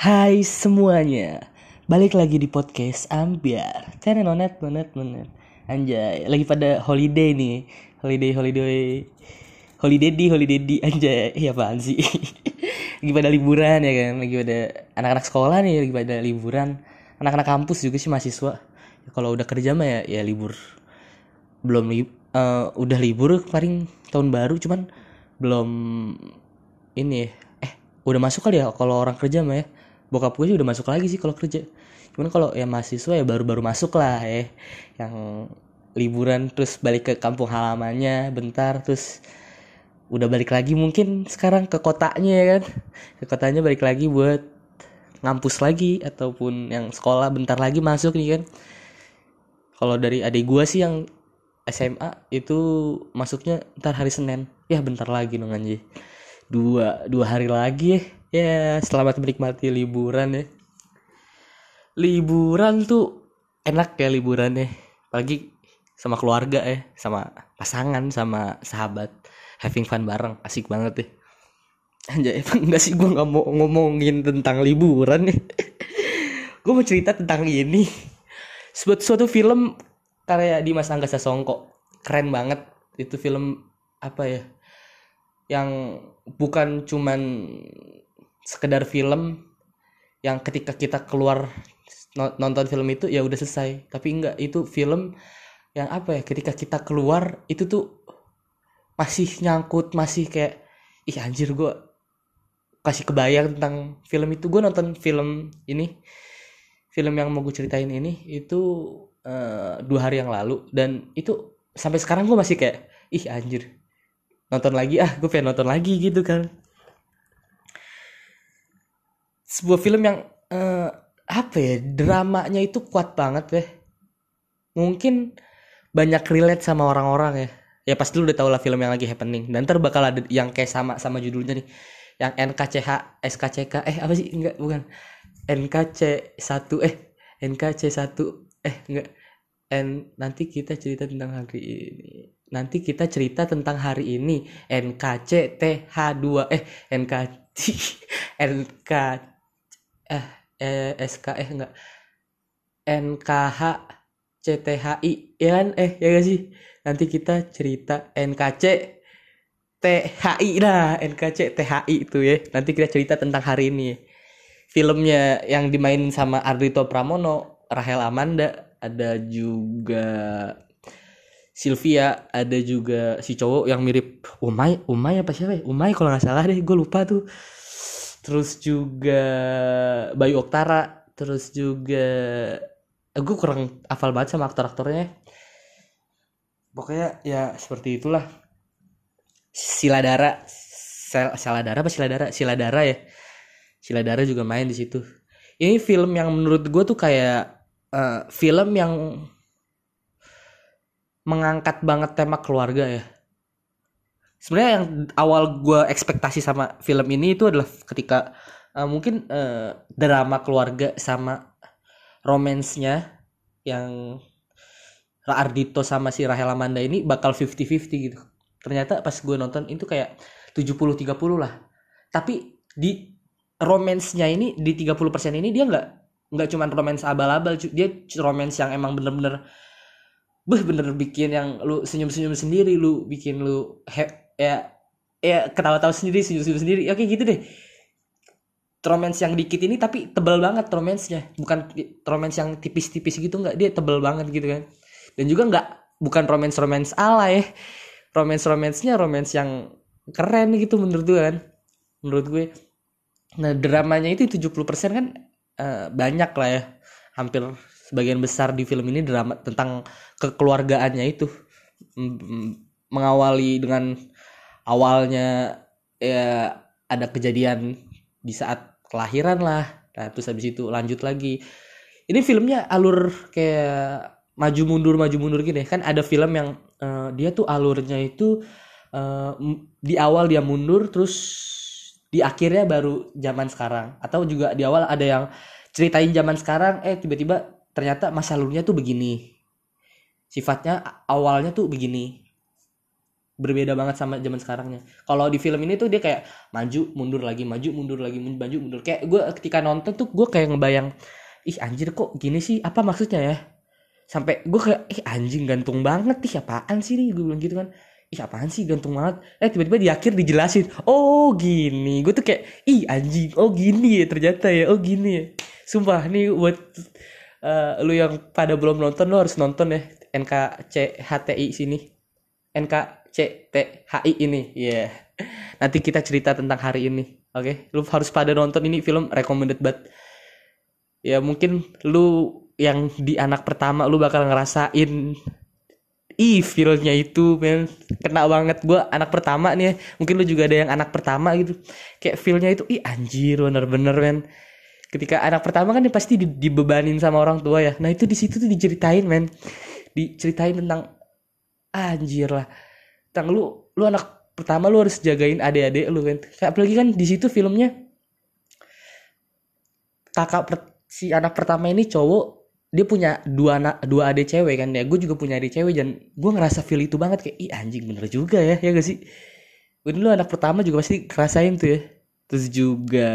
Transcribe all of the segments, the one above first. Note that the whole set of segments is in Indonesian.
Hai semuanya. Balik lagi di podcast Ambiar. Cari nonet nonet nonet. Anjay Lagi pada holiday nih. Holiday holiday. Holiday di holiday di. Anjay Iya apaan sih? Lagi pada liburan ya kan? Lagi pada anak-anak sekolah nih Lagi pada liburan. Anak-anak kampus juga sih mahasiswa. Kalau udah kerja mah ya, ya libur. Belum li eh, Udah libur paling tahun baru Cuman belum Ini ya. Eh udah masuk kali ya Kalau orang kerja mah ya bokap gue sih udah masuk lagi sih kalau kerja. Cuman kalau ya mahasiswa ya baru-baru masuk lah ya. Yang liburan terus balik ke kampung halamannya bentar terus udah balik lagi mungkin sekarang ke kotanya ya kan? Ke kotanya balik lagi buat ngampus lagi ataupun yang sekolah bentar lagi masuk nih kan? Kalau dari adik gue sih yang SMA itu masuknya ntar hari Senin. Ya bentar lagi dong anjir. Dua dua hari lagi ya ya selamat menikmati liburan ya. Liburan tuh enak ya liburan ya pagi sama keluarga ya sama pasangan sama sahabat. Having fun bareng asik banget deh Anjay emang enggak sih gue nggak mau ngomongin tentang liburan nih. Gue mau cerita tentang ini. Suatu suatu film karya Dimas Angga Sasongko keren banget. Itu film apa ya? Yang bukan cuman sekedar film yang ketika kita keluar nonton film itu ya udah selesai. Tapi enggak itu film yang apa ya ketika kita keluar itu tuh masih nyangkut masih kayak ih anjir gue kasih kebayang tentang film itu. Gue nonton film ini film yang mau gue ceritain ini itu uh, dua hari yang lalu. Dan itu sampai sekarang gue masih kayak ih anjir nonton lagi ah gue pengen nonton lagi gitu kan sebuah film yang uh, apa ya dramanya itu kuat banget deh mungkin banyak relate sama orang-orang ya. Ya pasti lu udah tau lah film yang lagi happening. Dan ntar bakal ada yang kayak sama sama judulnya nih. Yang NKCH SKCK eh apa sih? Enggak bukan. NKC 1 eh NKC 1 eh enggak. N nanti kita cerita tentang hari ini. Nanti kita cerita tentang hari ini. NKC TH2 eh NKC NK eh, eh SK eh enggak. NKH CTHI ya kan? Eh ya gak sih? Nanti kita cerita NKC THI nah NKC THI itu ya. Nanti kita cerita tentang hari ini. Filmnya yang dimainin sama Ardito Pramono Rahel Amanda ada juga Sylvia ada juga si cowok yang mirip Umay. Umay apa siapa ya? Umay kalau nggak salah deh gue lupa tuh terus juga Bayu Oktara terus juga eh, gue kurang hafal banget sama aktor-aktornya. Pokoknya ya seperti itulah. Siladara Siladara apa Siladara? Siladara ya. Siladara juga main di situ. Ini film yang menurut gue tuh kayak uh, film yang mengangkat banget tema keluarga ya sebenarnya yang awal gue ekspektasi sama film ini itu adalah ketika uh, mungkin uh, drama keluarga sama romansnya yang Ardito sama si Rahel Amanda ini bakal 50-50 gitu. Ternyata pas gue nonton itu kayak 70-30 lah. Tapi di romansnya ini di 30% ini dia nggak nggak cuman romans abal-abal dia romans yang emang bener-bener beh bener bikin yang lu senyum-senyum sendiri lu bikin lu he ya ya ketawa-tawa sendiri senyum-senyum sendiri. Oke gitu deh. Romance yang dikit ini tapi tebel banget romansnya bukan romance yang tipis-tipis gitu nggak? Dia tebel banget gitu kan. Dan juga nggak bukan romance romance ala ya. Romance romansnya romance yang keren gitu menurut gue kan. Menurut gue. Nah dramanya itu 70% kan uh, banyak lah ya. Hampir sebagian besar di film ini drama tentang kekeluargaannya itu. Mengawali dengan awalnya ya ada kejadian di saat kelahiran lah. Nah terus habis itu lanjut lagi. Ini filmnya alur kayak maju mundur maju mundur gini. Kan ada film yang uh, dia tuh alurnya itu uh, di awal dia mundur terus di akhirnya baru zaman sekarang. Atau juga di awal ada yang ceritain zaman sekarang eh tiba-tiba ternyata masa lalunya tuh begini. Sifatnya awalnya tuh begini berbeda banget sama zaman sekarangnya. Kalau di film ini tuh dia kayak maju mundur lagi maju mundur lagi maju mundur. Kayak gue ketika nonton tuh gue kayak ngebayang ih anjir kok gini sih? Apa maksudnya ya? Sampai gue kayak ih anjing gantung banget ih apaan sih nih? Gue bilang gitu kan. Ih apaan sih? Gantung banget. Eh tiba-tiba di akhir dijelasin oh gini. Gue tuh kayak ih anjing oh gini ya ternyata ya oh gini ya. Sumpah nih buat uh, lu yang pada belum nonton lu harus nonton ya NKCHTI sini NKCTHI ini. Ya yeah. nanti kita cerita tentang hari ini oke? Okay? lu harus pada nonton ini film recommended banget. Ya mungkin lu yang di anak pertama lu bakal ngerasain ih feelnya itu men. Kena banget. Gue anak pertama nih ya. mungkin lu juga ada yang anak pertama gitu. Kayak feelnya itu ih anjir bener-bener men. Ketika anak pertama kan pasti di, dibebanin sama orang tua ya. Nah itu di situ tuh diceritain men. Diceritain tentang anjir lah tentang lu lu anak pertama lu harus jagain adik-adik lu kan? Apalagi kan di situ filmnya kakak per, si anak pertama ini cowok dia punya dua anak dua adik cewek kan ya. Gue juga punya adik cewek dan gue ngerasa feel itu banget kayak ih anjing bener juga ya ya gak sih? Gue dulu anak pertama juga pasti ngerasain tuh ya. Terus juga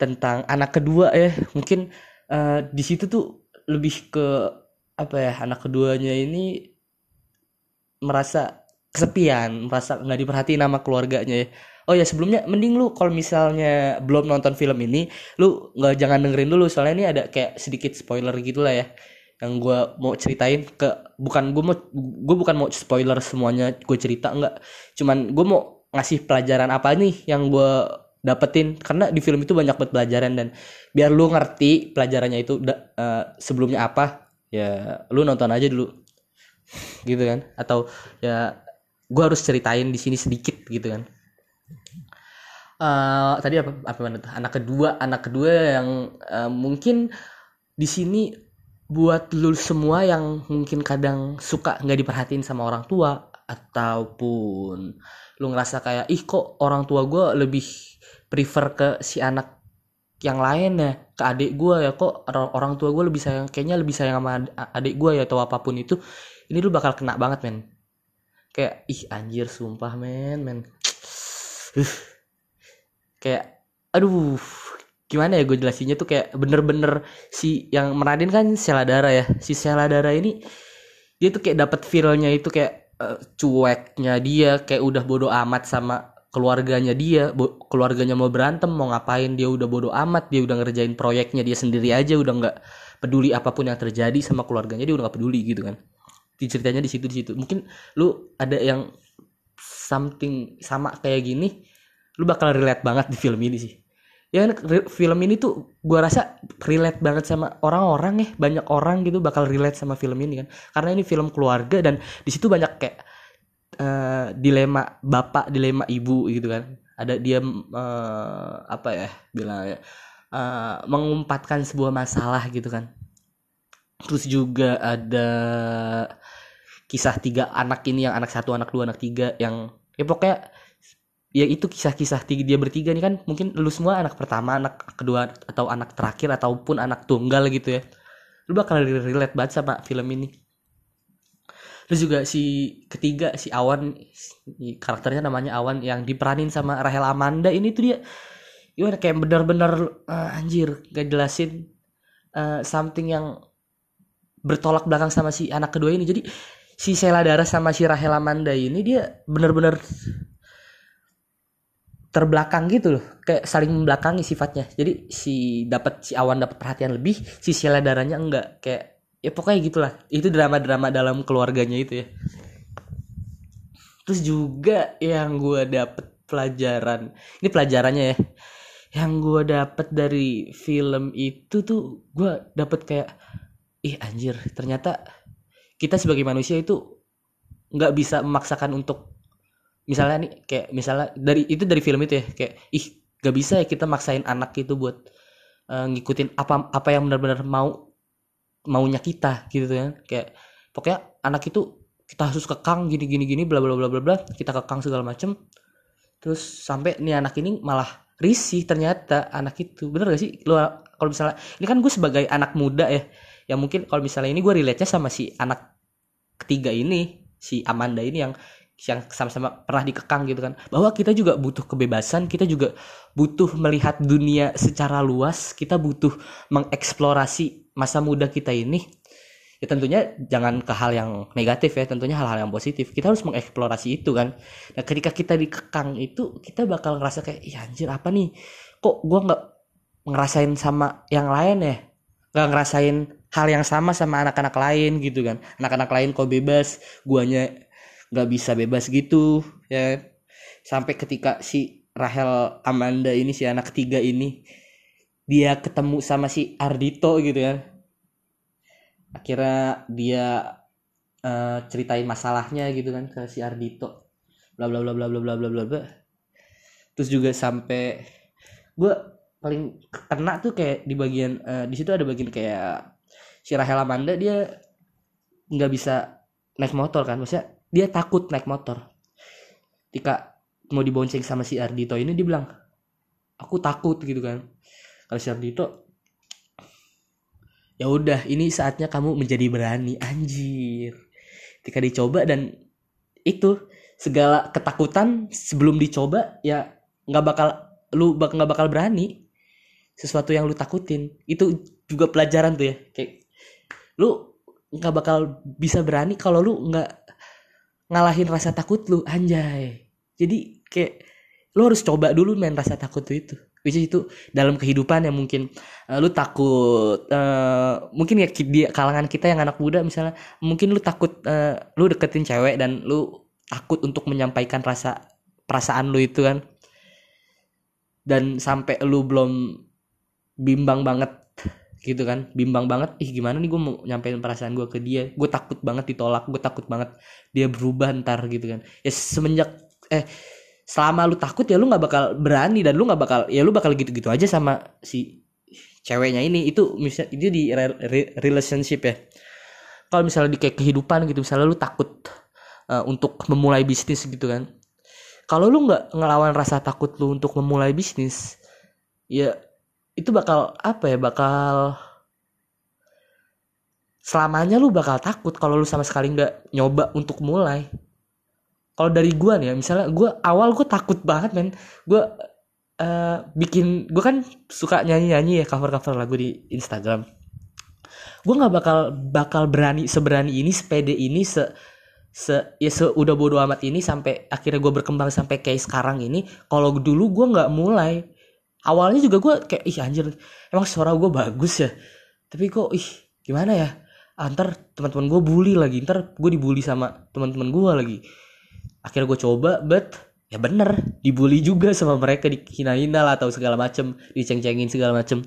tentang anak kedua ya mungkin uh, di situ tuh lebih ke apa ya anak keduanya ini merasa kesepian merasa nggak diperhatiin sama keluarganya ya. Oh ya sebelumnya mending lu kalau misalnya belum nonton film ini lu nggak jangan dengerin dulu. Soalnya ini ada kayak sedikit spoiler gitu lah ya yang gue mau ceritain ke bukan gue mau gue bukan mau spoiler semuanya gue cerita enggak cuman gue mau ngasih pelajaran apa nih yang gue dapetin. Karena di film itu banyak banget pelajaran dan biar lu ngerti pelajarannya itu uh, sebelumnya apa ya lu nonton aja dulu gitu kan? Atau ya gue harus ceritain di sini sedikit gitu kan? Uh, tadi apa apa mana tuh? Anak kedua anak kedua yang uh, mungkin di sini buat lu semua yang mungkin kadang suka nggak diperhatiin sama orang tua ataupun lu ngerasa kayak ih kok orang tua gue lebih prefer ke si anak yang lain ya ke adik gue ya kok orang tua gue lebih sayang kayaknya lebih sayang sama adik gue ya atau apa pun itu ini lu bakal kena banget men. Kayak ih anjir sumpah men men. Kayak aduh gimana ya gue jelasinnya tuh kayak bener-bener si yang meradin kan Seladara ya si Seladara ini dia tuh kayak dapat feelnya itu kayak uh, cueknya dia kayak udah bodoh amat sama keluarganya dia keluarganya mau berantem mau ngapain dia udah bodoh amat dia udah ngerjain proyeknya dia sendiri aja udah nggak peduli apa pun yang terjadi sama keluarganya dia udah nggak peduli gitu kan. Ceritanya di situ di situ. Mungkin lu ada yang something sama kayak gini lu bakal relate banget di film ini sih. Ya film ini tuh gua rasa relate banget sama orang-orang ya banyak orang gitu bakal relate sama film ini kan. Karena ini film keluarga dan di situ banyak kayak uh, dilema bapak dilema ibu gitu kan. Ada dia uh, apa ya bilang ya uh, mengumpatkan sebuah masalah gitu kan. Terus juga ada kisah tiga anak ini yang anak satu anak dua anak tiga yang ya pokoknya ya itu kisah-kisah dia bertiga nih kan mungkin lu semua anak pertama anak kedua atau anak terakhir ataupun anak tunggal gitu ya. Lu bakal relate banget sama film ini terus juga si ketiga si Awan karakternya namanya Awan yang diperanin sama Rahel Amanda ini tuh dia gimana kayak benar-benar uh, anjir gak jelasin uh, something yang bertolak belakang sama si anak kedua ini. Jadi si Sela Dara sama si Rahel Amanda ini dia benar-benar terbelakang gitu loh. Kayak saling membelakangi sifatnya. Jadi si dapat si awan dapat perhatian lebih si Sheila darahnya enggak. Kayak ya pokoknya gitulah. Itu drama-drama dalam keluarganya itu ya. Terus juga yang gue dapet pelajaran ini pelajarannya ya. Yang gue dapet dari film itu tuh gue dapet kayak ih anjir ternyata kita sebagai manusia itu nggak bisa memaksakan untuk misalnya nih kayak misalnya dari itu dari film itu ya kayak ih gak bisa ya kita maksain anak itu buat uh, ngikutin apa apa yang benar-benar mau maunya kita gitu kan kayak pokoknya anak itu kita harus kekang gini gini gini bla bla bla bla bla kita kekang segala macem. Terus sampai nih anak ini malah risih ternyata anak itu. Bener gak sih? Lu kalau misalnya ini kan gue sebagai anak muda ya yang mungkin kalau misalnya ini gue relate nya sama si anak ketiga ini si Amanda ini yang yang sama-sama pernah dikekang gitu kan. Bahwa kita juga butuh kebebasan kita juga butuh melihat dunia secara luas kita butuh mengeksplorasi masa muda kita ini ya tentunya jangan ke hal yang negatif ya tentunya hal-hal yang positif. Kita harus mengeksplorasi itu kan. Nah ketika kita dikekang itu kita bakal ngerasa kayak ya anjir apa nih? Kok gue nggak ngerasain sama yang lain ya? Nggak ngerasain hal yang sama sama anak-anak lain gitu kan. Anak-anak lain kok bebas? Guanya nggak bisa bebas gitu ya. Sampai ketika si Rahel Amanda ini si anak ketiga ini dia ketemu sama si Ardito gitu ya. Akhirnya dia uh, ceritain masalahnya gitu kan ke si Ardito bla bla bla bla bla bla bla bla bla. Terus juga sampai gue paling kena tuh kayak di bagian uh, di situ ada bagian kayak si Rahel Amanda dia nggak bisa naik motor kan. Maksudnya dia takut naik motor. Ketika mau dibonceng sama si Ardito ini dia bilang aku takut gitu kan kalau si Ardito ya udah ini saatnya kamu menjadi berani. Anjir. Ketika dicoba dan itu segala ketakutan sebelum dicoba ya nggak bakal lu bak nggak bakal berani. Sesuatu yang lu takutin. Itu juga pelajaran tuh ya kayak lu nggak bakal bisa berani kalau lu nggak ngalahin rasa takut lu anjay. Jadi kayak lu harus coba dulu main rasa takut tuh itu which itu dalam kehidupan yang mungkin uh, lu takut uh, mungkin ya di kalangan kita yang anak muda misalnya mungkin lu takut uh, lu deketin cewek dan lu takut untuk menyampaikan rasa perasaan lu itu kan. Dan sampai lu belum bimbang banget gitu kan bimbang banget ih gimana nih gue mau nyampein perasaan gue ke dia? Gue takut banget ditolak gue takut banget dia berubah ntar gitu kan. Ya semenjak eh selama lu takut ya lu nggak bakal berani dan lu nggak bakal ya lu bakal gitu-gitu aja sama si ceweknya ini. Itu misal itu di re, re, relationship ya. Kalau misalnya di kayak kehidupan gitu misalnya lu takut uh, untuk memulai bisnis gitu kan. Kalau lu nggak ngelawan rasa takut lu untuk memulai bisnis ya itu bakal apa ya bakal selamanya lu bakal takut kalau lu sama sekali nggak nyoba untuk mulai kalau dari gua nih ya misalnya gua awal gua takut banget men. Gua uh, bikin gua kan suka nyanyi nyanyi ya cover cover lagu di Instagram. Gua nggak bakal bakal berani seberani ini sepede ini se se ya se udah bodo amat ini sampai akhirnya gue berkembang sampai kayak sekarang ini. Kalau dulu gue nggak mulai. Awalnya juga gue kayak ih anjir emang suara gue bagus ya? Tapi kok ih gimana ya? Antar ah, teman-teman gue bully lagi ntar gue dibully sama teman-teman gue lagi akhirnya gue coba but ya bener dibully juga sama mereka dihina-hina lah atau segala macem diceng-cengin segala macem.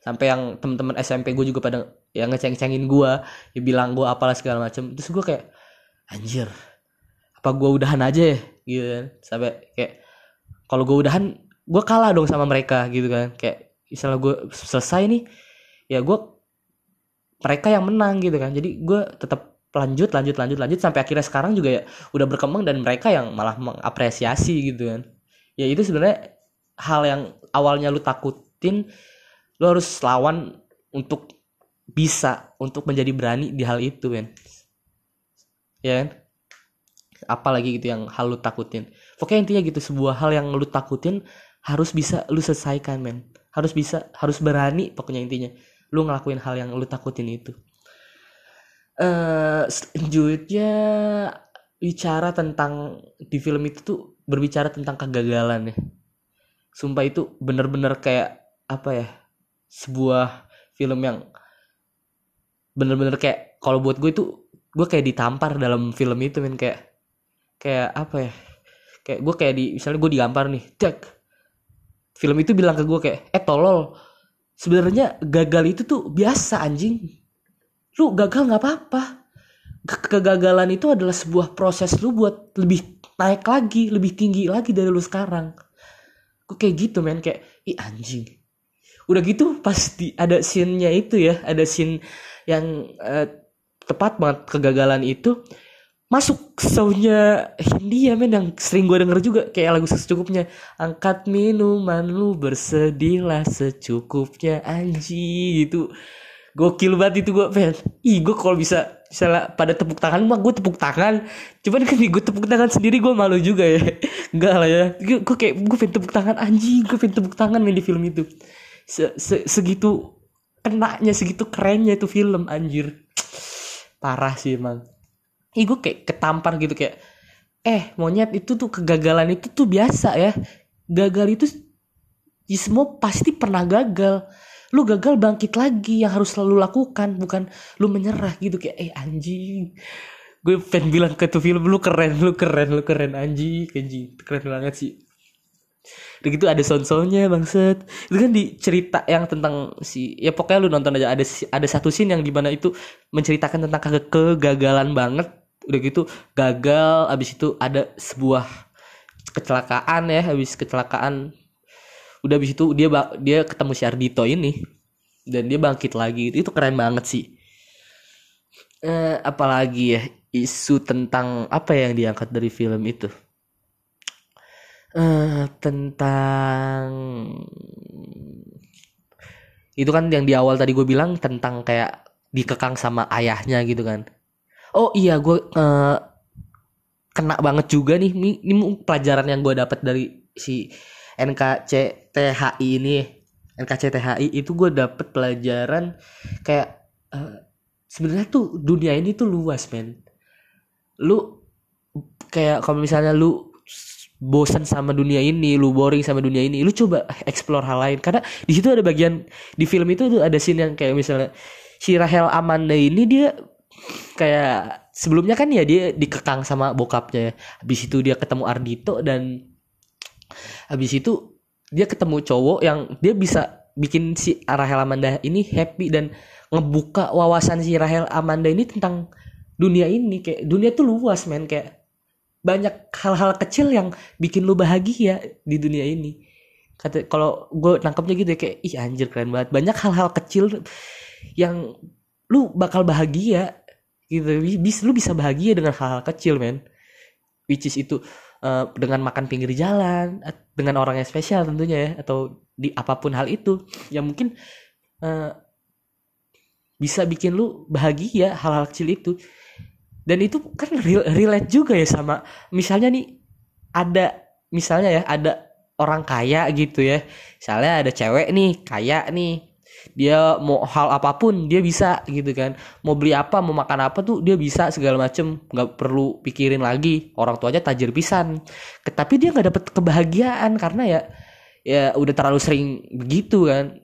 Sampai yang teman-teman SMP gue juga pada yang ngeceng-cengin gue ya bilang gue apalah segala macem. Terus gue kayak anjir apa gue udahan aja ya? Gitu kan. Sampai kayak kalau gue udahan gue kalah dong sama mereka gitu kan. Kayak misalnya gue selesai nih ya gue mereka yang menang gitu kan. Jadi gue tetap lanjut lanjut lanjut lanjut sampai akhirnya sekarang juga ya udah berkembang dan mereka yang malah mengapresiasi gitu kan. Ya itu sebenarnya hal yang awalnya lu takutin lu harus lawan untuk bisa untuk menjadi berani di hal itu kan ya kan? Apalagi gitu yang hal lu takutin. Pokoknya intinya gitu sebuah hal yang lu takutin harus bisa lu selesaikan men. Harus bisa harus berani pokoknya intinya. Lu ngelakuin hal yang lu takutin itu uh, selanjutnya bicara tentang di film itu tuh berbicara tentang kegagalan ya. Sumpah itu bener-bener kayak apa ya sebuah film yang bener-bener kayak kalau buat gue itu gue kayak ditampar dalam film itu men kayak kayak apa ya kayak gue kayak di misalnya gue digampar nih cek film itu bilang ke gue kayak eh tolol sebenarnya gagal itu tuh biasa anjing lu gagal nggak apa-apa. Kegagalan itu adalah sebuah proses lu buat lebih naik lagi lebih tinggi lagi dari lu sekarang. Gue kayak gitu men? Kayak ih anjing. Udah gitu pasti ada scene-nya itu ya ada scene yang uh, tepat banget kegagalan itu masuk soundnya Hindia men yang sering gue denger juga kayak lagu secukupnya angkat minuman lu bersedihlah secukupnya anji gitu gokil banget itu gue pen ih gue kalau bisa misalnya pada tepuk tangan mah gue tepuk tangan. Cuman kan gue tepuk tangan sendiri gue malu juga ya. Enggak lah ya. Gue kayak gue pengen tepuk tangan anjing gue pengen tepuk tangan main di film itu. Se, se segitu kenanya segitu kerennya itu film anjir. Parah sih emang. Ih gue kayak ketampar gitu kayak eh monyet itu tuh kegagalan itu tuh biasa ya. Gagal itu ya semua pasti pernah gagal lu gagal bangkit lagi yang harus selalu lakukan bukan lu menyerah gitu kayak eh anjing. Gue pengen bilang ke tuh film lu keren lu keren lu keren anjing. Anjing keren banget sih. Udah gitu ada sound-soundnya bangset Itu kan di cerita yang tentang si Ya pokoknya lu nonton aja Ada ada satu scene yang di mana itu Menceritakan tentang ke kegagalan banget. Udah gitu gagal Abis itu ada sebuah Kecelakaan ya Abis kecelakaan Udah abis itu dia dia ketemu si Ardito ini. Dan dia bangkit lagi. Itu keren banget sih. Eh, Apalagi ya Isu tentang Apa yang diangkat dari film itu? Uh, tentang itu kan yang di awal tadi gue bilang tentang kayak dikekang sama ayahnya gitu kan. Oh iya gue uh, kena banget juga nih. Ini, ini pelajaran yang gue dapat dari si NKCTHI ini NKCTHI itu gue dapet pelajaran kayak uh, sebenarnya tuh dunia ini tuh luas men lu kayak kalau misalnya lu bosan sama dunia ini, lu boring sama dunia ini, lu coba explore hal lain. Karena di situ ada bagian di film itu tuh ada scene yang kayak misalnya si Rahel Amanda ini dia kayak sebelumnya kan ya dia dikekang sama bokapnya. Habis itu dia ketemu Ardito dan habis itu dia ketemu cowok yang dia bisa bikin si Rahel Amanda ini happy dan ngebuka wawasan si Rahel Amanda ini tentang dunia ini. Kayak dunia tuh luas men. Kayak banyak hal-hal kecil yang bikin lu bahagia di dunia ini. Kata kalau gue nangkepnya gitu ya kayak ih anjir keren banget. Banyak hal-hal kecil yang lu bakal bahagia gitu. Bis lu bisa bahagia dengan hal-hal kecil men. Which is itu uh, dengan makan pinggir jalan dengan orang yang spesial tentunya ya atau di apa pun hal itu yang mungkin uh, bisa bikin lu bahagia hal-hal kecil itu. Dan itu kan relate juga ya sama misalnya nih ada misalnya ya ada orang kaya gitu ya. Misalnya ada cewek nih kaya nih dia mau hal apa pun dia bisa gitu kan. Mau beli apa mau makan apa tuh dia bisa segala macem. Nggak perlu pikirin lagi orang tuanya tajir pisan. Tapi dia nggak dapet kebahagiaan karena ya ya udah terlalu sering begitu kan.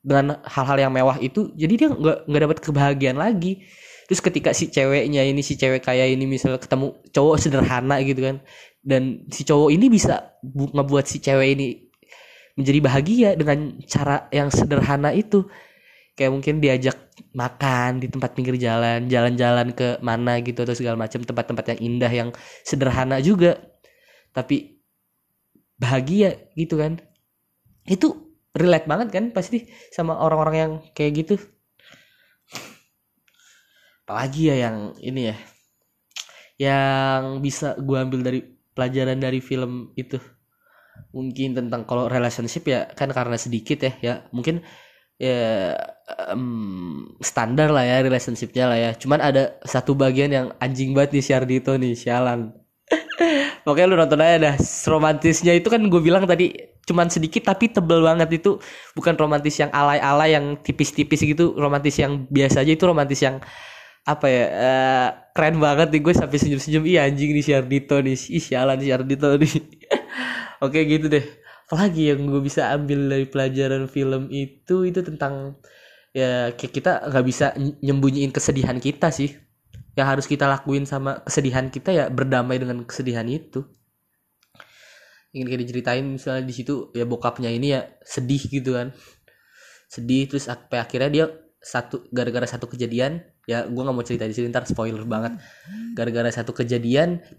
Dengan hal-hal yang mewah itu jadi dia nggak nggak dapet kebahagiaan lagi. Terus ketika si ceweknya ini si cewek kaya ini misalnya ketemu cowok sederhana gitu kan. Dan si cowok ini bisa ngebuat si cewek ini menjadi bahagia dengan cara yang sederhana itu. Kayak mungkin diajak makan di tempat pinggir jalan jalan-jalan ke mana gitu atau segala macam tempat-tempat yang indah yang sederhana juga. Tapi bahagia gitu kan. Itu relate banget kan pasti sama orang-orang yang kayak gitu. Apalagi ya yang ini ya yang bisa gue ambil dari pelajaran dari film itu mungkin tentang kalau relationship ya kan karena sedikit ya ya. Mungkin ya um, standar lah ya relationshipnya lah ya. Cuman ada satu bagian yang anjing banget nih Syardito nih sialan Oke lu nonton aja dah romantisnya itu kan gue bilang tadi cuman sedikit tapi tebel banget itu. Bukan romantis yang alay-alay yang tipis-tipis gitu. Romantis yang biasa aja itu romantis yang apa ya uh, keren banget nih gue sampai senyum-senyum. Iya anjing nih si Ardito nih. Ih sialan si Ardito nih oke gitu deh. Apalagi yang gue bisa ambil dari pelajaran film itu itu tentang ya kayak kita nggak bisa nyembunyiin kesedihan kita sih. Yang harus kita lakuin sama kesedihan kita ya berdamai dengan kesedihan itu. Ingin kayak diceritain misalnya di situ ya bokapnya ini ya sedih gitu kan. Sedih terus apa akhirnya dia satu gara-gara satu kejadian ya gue nggak mau cerita di sini ntar spoiler banget. Gara-gara satu kejadian dia